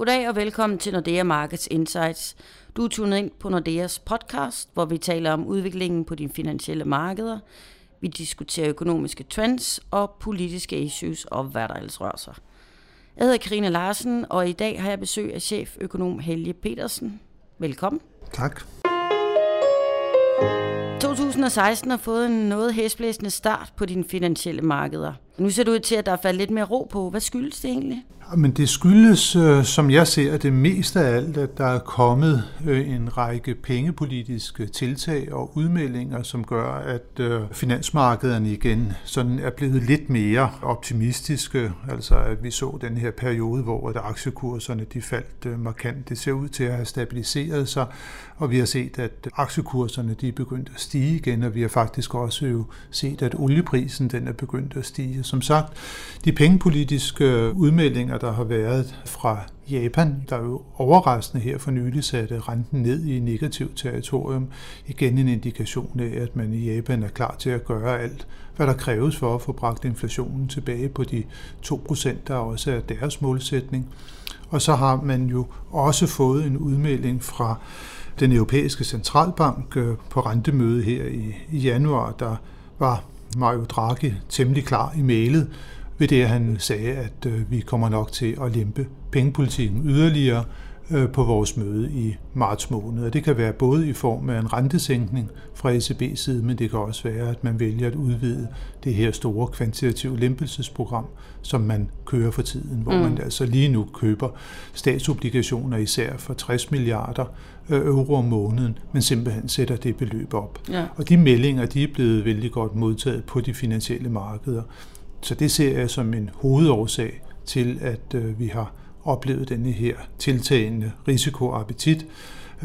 Goddag og velkommen til Nordea Markets Insights. Du er tunet ind på Nordeas podcast, hvor vi taler om udviklingen på de finansielle markeder. Vi diskuterer økonomiske trends og politiske issues og hvad der ellers rører sig. Jeg hedder Karina Larsen, og i dag har jeg besøg af cheføkonom Helge Petersen. Velkommen. Tak. 2016 har fået en noget hæsblæsende start på dine finansielle markeder. Nu ser det ud til, at der er faldet lidt mere ro på. Hvad skyldes det egentlig? Men det skyldes, øh, som jeg ser det mest af alt, at der er kommet øh, en række pengepolitiske tiltag og udmeldinger, som gør, at øh, finansmarkederne igen sådan er blevet lidt mere optimistiske. Altså at vi så den her periode, hvor at aktiekurserne de faldt markant. Det ser ud til at have stabiliseret sig, og vi har set, at aktiekurserne de er begyndt at stige igen, og vi har faktisk også jo set, at olieprisen den er begyndt at stige. Som sagt, de pengepolitiske øh, udmeldinger, der har været fra Japan, der er jo overraskende her for nylig satte renten ned i negativt territorium. Igen en indikation af, at man i Japan er klar til at gøre alt, hvad der kræves for at få bragt inflationen tilbage på de 2%, der også er deres målsætning. Og så har man jo også fået en udmelding fra den europæiske centralbank øh, på rentemøde her i, i januar, der var Mario Draghi temmelig klar i mailet ved det, at han sagde, at øh, vi kommer nok til at lempe pengepolitikken yderligere på vores møde i marts måned. Og det kan være både i form af en rentesænkning fra ECB's side, men det kan også være, at man vælger at udvide det her store kvantitative lempelsesprogram, som man kører for tiden, hvor mm. man altså lige nu køber statsobligationer især for 60 milliarder øh, euro om måneden, men simpelthen sætter det beløb op. Ja. Og de meldinger, de er blevet vældig godt modtaget på de finansielle markeder. Så det ser jeg som en hovedårsag til, at øh, vi har oplevet denne her tiltagende risikoappetit.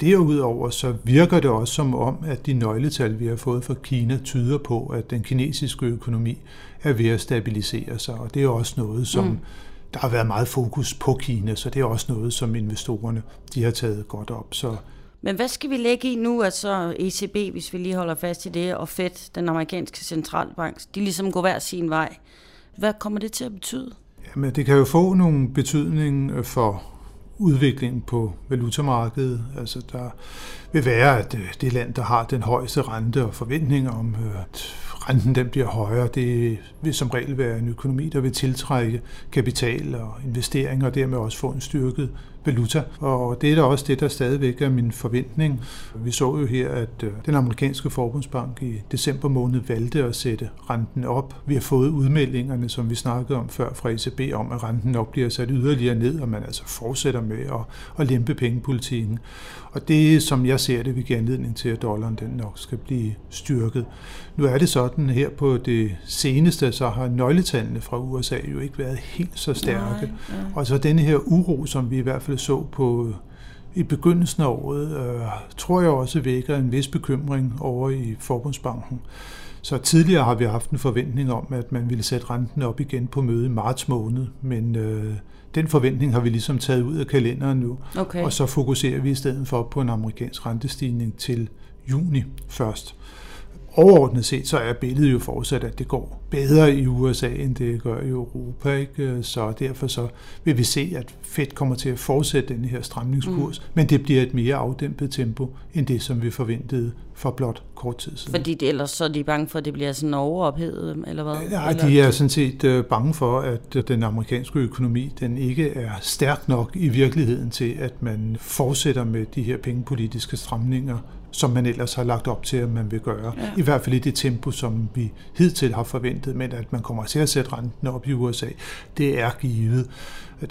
Derudover så virker det også som om, at de nøgletal, vi har fået fra Kina, tyder på, at den kinesiske økonomi er ved at stabilisere sig, og det er også noget, som mm. der har været meget fokus på Kina, så det er også noget, som investorerne de har taget godt op. Så men hvad skal vi lægge i nu, at så ECB, hvis vi lige holder fast i det, og Fed, den amerikanske centralbank, de ligesom går hver sin vej. Hvad kommer det til at betyde? Jamen, det kan jo få nogle betydning øh, for udviklingen på valutamarkedet. Altså, der vil være, at øh, det land, der har den højeste rente og forventninger om, øh, at renten den bliver højere, det vil som regel være en økonomi, der vil tiltrække kapital og investeringer, og dermed også få en styrket valuta. Og det er da også det, der stadigvæk er min forventning. Vi så jo her, at øh, den amerikanske forbundsbank i december måned valgte at sætte renten op. Vi har fået udmeldingerne, som vi snakkede om før fra ECB, om at renten nok bliver sat yderligere ned, og man altså fortsætter med at, at lempe pengepolitikken. Og det, som jeg ser det, vil give anledning til, at dollaren den nok skal blive styrket. Nu er det sådan her på det seneste, så har nøgletallene fra USA jo ikke været helt så stærke. Nej, ja. Og så denne her uro, som vi i hvert fald så på i begyndelsen af året, øh, tror jeg også vækker en vis bekymring over i Forbundsbanken. Så tidligere har vi haft en forventning om, at man ville sætte renten op igen på møde i marts måned, men øh, den forventning har vi ligesom taget ud af kalenderen nu, okay. og så fokuserer vi i stedet for på en amerikansk rentestigning til juni først overordnet set, så er billedet jo fortsat, at det går bedre i USA, end det gør i Europa. Ikke? Så derfor så vil vi se, at Fed kommer til at fortsætte den her stramningskurs, mm. men det bliver et mere afdæmpet tempo, end det, som vi forventede for blot kort tid siden. Fordi det, ellers så er de bange for, at det bliver sådan overophedet, eller hvad? Ja, eller? de er sådan set øh, bange for, at den amerikanske økonomi, den ikke er stærk nok i virkeligheden til, at man fortsætter med de her pengepolitiske stramninger, som man ellers har lagt op til, at man vil gøre. Ja. I hvert fald i det tempo, som vi hidtil har forventet, men at man kommer til at sætte renten op i USA, det er givet.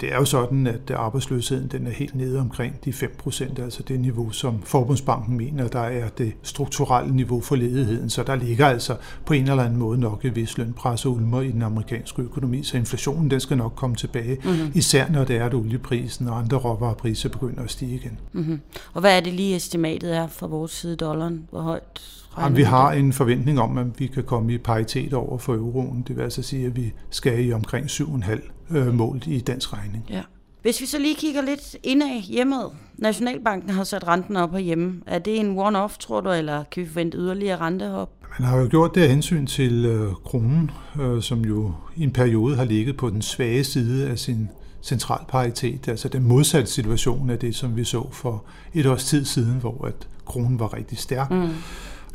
Det er jo sådan, at arbejdsløsheden den er helt nede omkring de 5 procent, altså det niveau, som Forbundsbanken mener, der er det strukturelle niveau for ledigheden. Så der ligger altså på en eller anden måde nok et vis lønpres og ulmer i den amerikanske økonomi, så inflationen den skal nok komme tilbage, mm-hmm. især når det er, at olieprisen og andre råvarepriser begynder at stige igen. Mm-hmm. Og hvad er det lige estimatet er for vores side dollaren? Hvor højt Jamen, vi har en forventning om, at vi kan komme i paritet over for euroen. Det vil altså sige, at vi skal i omkring 7,5 øh, målt i dansk regning. Ja. Hvis vi så lige kigger lidt indad hjemmet. Nationalbanken har sat renten op herhjemme. Er det en one-off, tror du, eller kan vi forvente yderligere rentehop? Man har jo gjort det af hensyn til øh, kronen, øh, som jo i en periode har ligget på den svage side af sin centralparitet, altså den modsatte situation af det, som vi så for et års tid siden, hvor at kronen var rigtig stærk. Mm.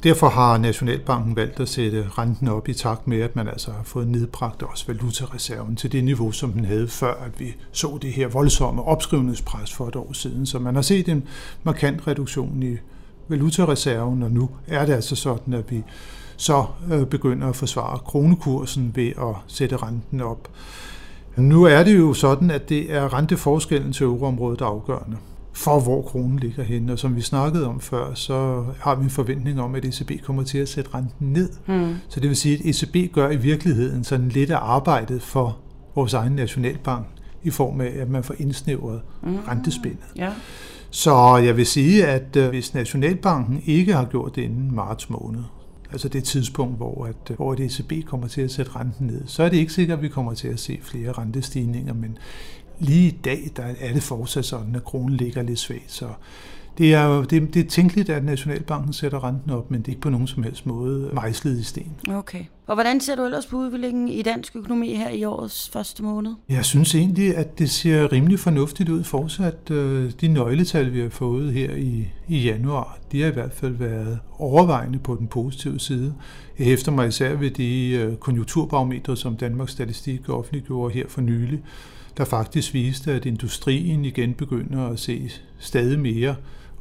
Derfor har Nationalbanken valgt at sætte renten op i takt med, at man altså har fået nedbragt også valutareserven til det niveau, som den havde før, at vi så det her voldsomme opskrivningspres for et år siden. Så man har set en markant reduktion i valutareserven, og nu er det altså sådan, at vi så øh, begynder at forsvare kronekursen ved at sætte renten op. Nu er det jo sådan, at det er renteforskellen til euroområdet, der er afgørende for, hvor kronen ligger henne. Og som vi snakkede om før, så har vi en forventning om, at ECB kommer til at sætte renten ned. Mm. Så det vil sige, at ECB gør i virkeligheden sådan lidt af arbejdet for vores egen nationalbank, i form af, at man får indsnævret mm. rentespændet. Ja. Så jeg vil sige, at øh, hvis Nationalbanken ikke har gjort det inden marts måned, altså det tidspunkt, hvor, at, øh, hvor et ECB kommer til at sætte renten ned, så er det ikke sikkert, at vi kommer til at se flere rentestigninger, men lige i dag der er det fortsat sådan, at kronen ligger lidt svagt, så det er, det, det er tænkeligt, at Nationalbanken sætter renten op, men det er ikke på nogen som helst måde mejslet i sten. Okay. Og hvordan ser du ellers på udviklingen i dansk økonomi her i årets første måned? Jeg synes egentlig, at det ser rimelig fornuftigt ud fortsat. Øh, de nøgletal, vi har fået her i, i januar, de har i hvert fald været overvejende på den positive side. Jeg hæfter mig især ved de konjunkturbarometer, konjunkturbarometre, som Danmarks Statistik offentliggjorde her for nylig, der faktisk viste, at industrien igen begynder at se stadig mere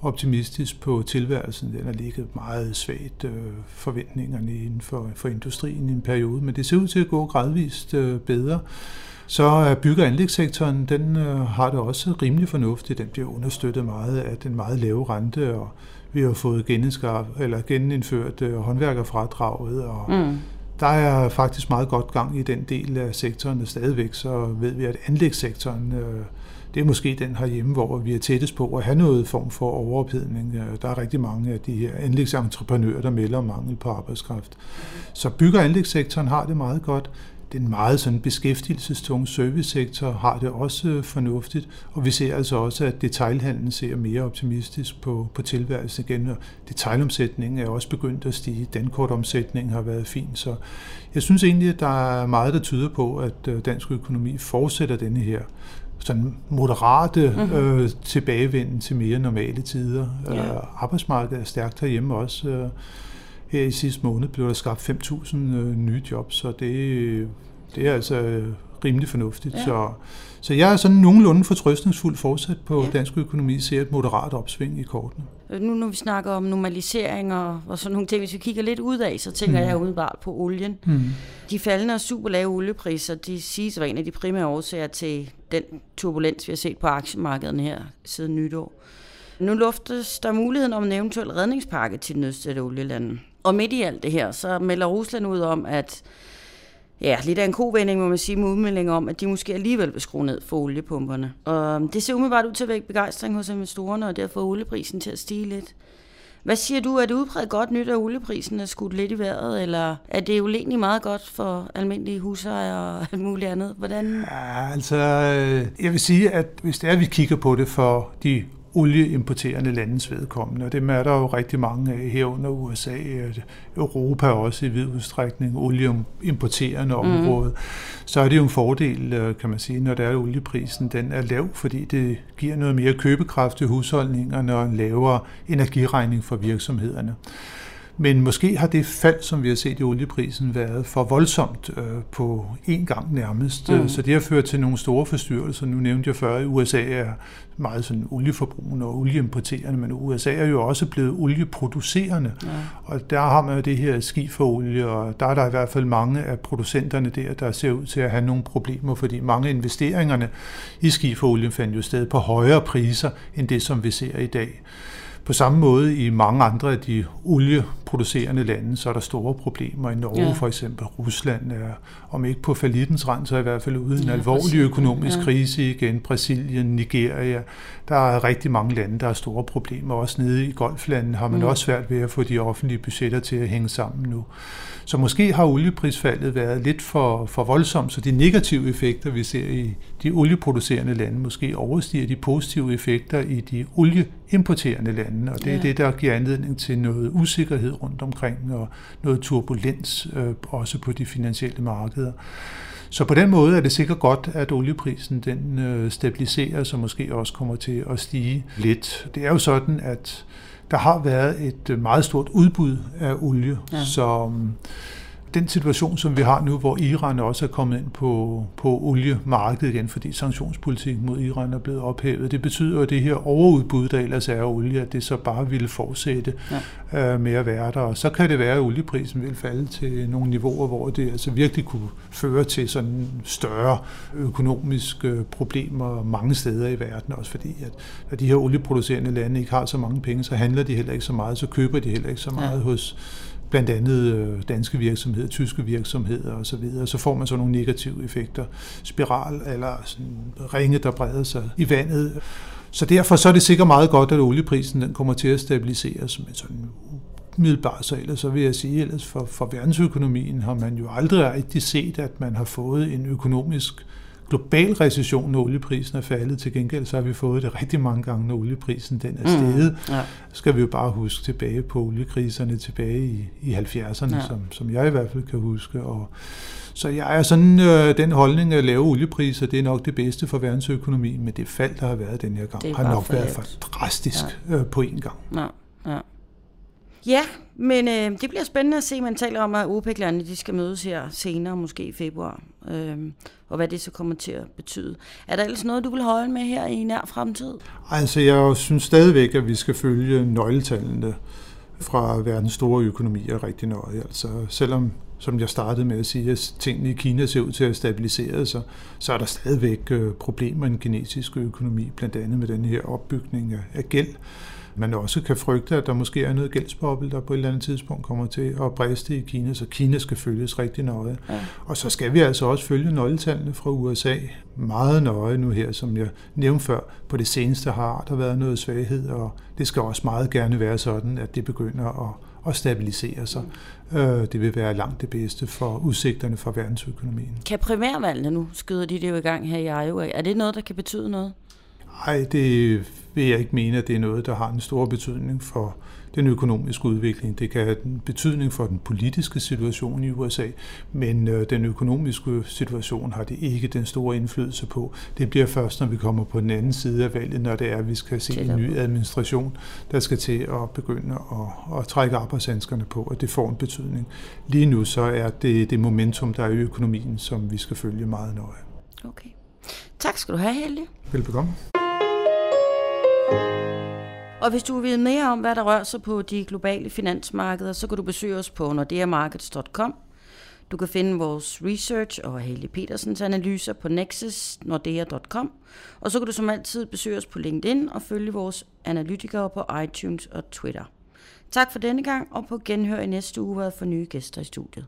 optimistisk på tilværelsen. Den har ligget meget svagt øh, forventningerne inden for, for industrien i en periode, men det ser ud til at gå gradvist øh, bedre. Så er bygge- og anlægssektoren, den øh, har det også rimelig fornuftigt. Den bliver understøttet meget af den meget lave rente, og vi har fået eller genindført øh, håndværkerfradraget, og mm der er faktisk meget godt gang i den del af sektoren stadigvæk, så ved vi, at anlægssektoren øh, det er måske den herhjemme, hvor vi er tættest på at have noget form for overophedning. Øh, der er rigtig mange af de her anlægsentreprenører, der melder om mangel på arbejdskraft. Så bygger- anlægssektoren har det meget godt. Den meget sådan beskæftigelsestunge servicesektor har det også fornuftigt, og vi ser altså også, at detailhandlen ser mere optimistisk på, på tilværelsen igen, og detailomsætningen er også begyndt at stige. Dankortomsætningen har været fin, så jeg synes egentlig, at der er meget, der tyder på, at øh, dansk økonomi fortsætter denne her sådan moderate mm-hmm. øh, tilbagevenden til mere normale tider. Ja. Øh, arbejdsmarkedet er stærkt herhjemme også. Øh, her i sidste måned blev der skabt 5.000 øh, nye jobs, så det, det er altså øh, rimelig fornuftigt. Ja. Så, så jeg er sådan nogenlunde fortrøstningsfuld fortsat på ja. dansk økonomi, ser et moderat opsving i kortene. Nu når vi snakker om normalisering og, og sådan nogle ting, hvis vi kigger lidt ud af, så tænker mm. jeg umiddelbart på olien. Mm. De faldende og super lave oliepriser, de siges at være en af de primære årsager til den turbulens, vi har set på aktiemarkedet her siden nytår. Nu luftes der muligheden om en eventuel redningspakke til nødstede olielandet. Og midt i alt det her, så melder Rusland ud om, at ja, lidt af en kovending, må man sige, med udmeldinger om, at de måske alligevel vil skrue ned for oliepumperne. Og øhm, det ser umiddelbart ud til at vække begejstring hos investorerne, og det har fået olieprisen til at stige lidt. Hvad siger du, er det udpræget godt nyt, at olieprisen er skudt lidt i vejret, eller er det jo egentlig meget godt for almindelige husejere og alt muligt andet? Hvordan? Ja, altså, øh, jeg vil sige, at hvis det er, at vi kigger på det for de olieimporterende landes vedkommende, og dem er der jo rigtig mange af herunder USA, Europa også i vid udstrækning, olieimporterende mm. område, så er det jo en fordel, øh, kan man sige, når der er olieprisen, den er lav, fordi det giver noget mere købekraft til husholdningerne og en lavere energiregning for virksomhederne. Men måske har det fald, som vi har set i olieprisen, været for voldsomt øh, på én gang nærmest. Mm. Så det har ført til nogle store forstyrrelser. Nu nævnte jeg før, at USA er meget sådan olieforbrugende og olieimporterende, men USA er jo også blevet olieproducerende. Ja. Og der har man jo det her skiferolie, og der er der i hvert fald mange af producenterne der, der ser ud til at have nogle problemer, fordi mange af investeringerne i skiferolien fandt jo sted på højere priser end det, som vi ser i dag. På samme måde i mange andre af de olieproducerende lande, så er der store problemer. I Norge ja. for eksempel, Rusland er, om ikke på falitens rand, så i hvert fald uden en ja, alvorlig økonomisk ja. krise igen. Brasilien, Nigeria, der er rigtig mange lande, der har store problemer. Også nede i golflandet har man mm. også svært ved at få de offentlige budgetter til at hænge sammen nu. Så måske har olieprisfaldet været lidt for, for voldsomt, så de negative effekter, vi ser i de olieproducerende lande, måske overstiger de positive effekter i de olieimporterende lande. Og det er ja. det, der giver anledning til noget usikkerhed rundt omkring, og noget turbulens øh, også på de finansielle markeder. Så på den måde er det sikkert godt, at olieprisen den øh, stabiliseres og måske også kommer til at stige lidt. Det er jo sådan, at der har været et meget stort udbud af olie, ja. som den situation, som vi har nu, hvor Iran også er kommet ind på, på oliemarkedet igen, fordi sanktionspolitikken mod Iran er blevet ophævet, det betyder, at det her overudbud, der ellers er af olie, at det så bare ville fortsætte ja. øh, med at være der. Og så kan det være, at olieprisen vil falde til nogle niveauer, hvor det altså virkelig kunne føre til sådan større økonomiske problemer mange steder i verden, også fordi at, at de her olieproducerende lande ikke har så mange penge, så handler de heller ikke så meget, så køber de heller ikke så meget ja. hos blandt andet øh, danske virksomheder, tyske virksomheder osv., så, så får man så nogle negative effekter. Spiral eller sådan ringe, der breder sig i vandet. Så derfor så er det sikkert meget godt, at olieprisen den kommer til at stabiliseres, men sådan umiddelbart så ellers så vil jeg sige, ellers for, for verdensøkonomien har man jo aldrig rigtig set, at man har fået en økonomisk global recession, når olieprisen er faldet. Til gengæld så har vi fået det rigtig mange gange, når olieprisen den er steget. Mm, ja. skal vi jo bare huske tilbage på oliekriserne tilbage i, i 70'erne, ja. som, som jeg i hvert fald kan huske. Og, så jeg er sådan øh, den holdning at lave oliepriser, det er nok det bedste for verdensøkonomien, men det fald, der har været den her gang, har nok været for drastisk ja. øh, på en gang. Ja, ja. Ja, men øh, det bliver spændende at se. Man taler om, at OPEC-landene de skal mødes her senere, måske i februar, øh, og hvad det så kommer til at betyde. Er der ellers noget, du vil holde med her i nær fremtid? Altså, jeg synes stadigvæk, at vi skal følge nøgletallene fra verdens store økonomier rigtig nøje. Altså, selvom som jeg startede med at sige, at tingene i Kina ser ud til at stabilisere sig, så er der stadigvæk øh, problemer i den kinesiske økonomi, blandt andet med den her opbygning af gæld man også kan frygte, at der måske er noget gældsboble, der på et eller andet tidspunkt kommer til at briste i Kina, så Kina skal følges rigtig nøje. Ja. Og så skal vi altså også følge nøgletallene fra USA meget nøje nu her, som jeg nævnte før. På det seneste har der været noget svaghed, og det skal også meget gerne være sådan, at det begynder at, at stabilisere sig. Mm. Det vil være langt det bedste for udsigterne for verdensøkonomien. Kan primærvalgene nu, skyder de det jo i gang her i Iowa, er det noget, der kan betyde noget? Nej, det vil jeg ikke mene, at det er noget, der har en stor betydning for den økonomiske udvikling. Det kan have en betydning for den politiske situation i USA, men øh, den økonomiske situation har det ikke den store indflydelse på. Det bliver først, når vi kommer på den anden side af valget, når det er, at vi skal se en ny administration, der skal til at begynde at, at trække arbejdshandskerne på, at det får en betydning. Lige nu så er det det momentum, der er i økonomien, som vi skal følge meget nøje. Okay. Tak skal du have, Helge. Velbekomme. Og hvis du vil vide mere om, hvad der rører sig på de globale finansmarkeder, så kan du besøge os på nordeamarkets.com. Du kan finde vores research og Haley Petersens analyser på nexusnordea.com. Og så kan du som altid besøge os på LinkedIn og følge vores analytikere på iTunes og Twitter. Tak for denne gang, og på genhør i næste uge for nye gæster i studiet.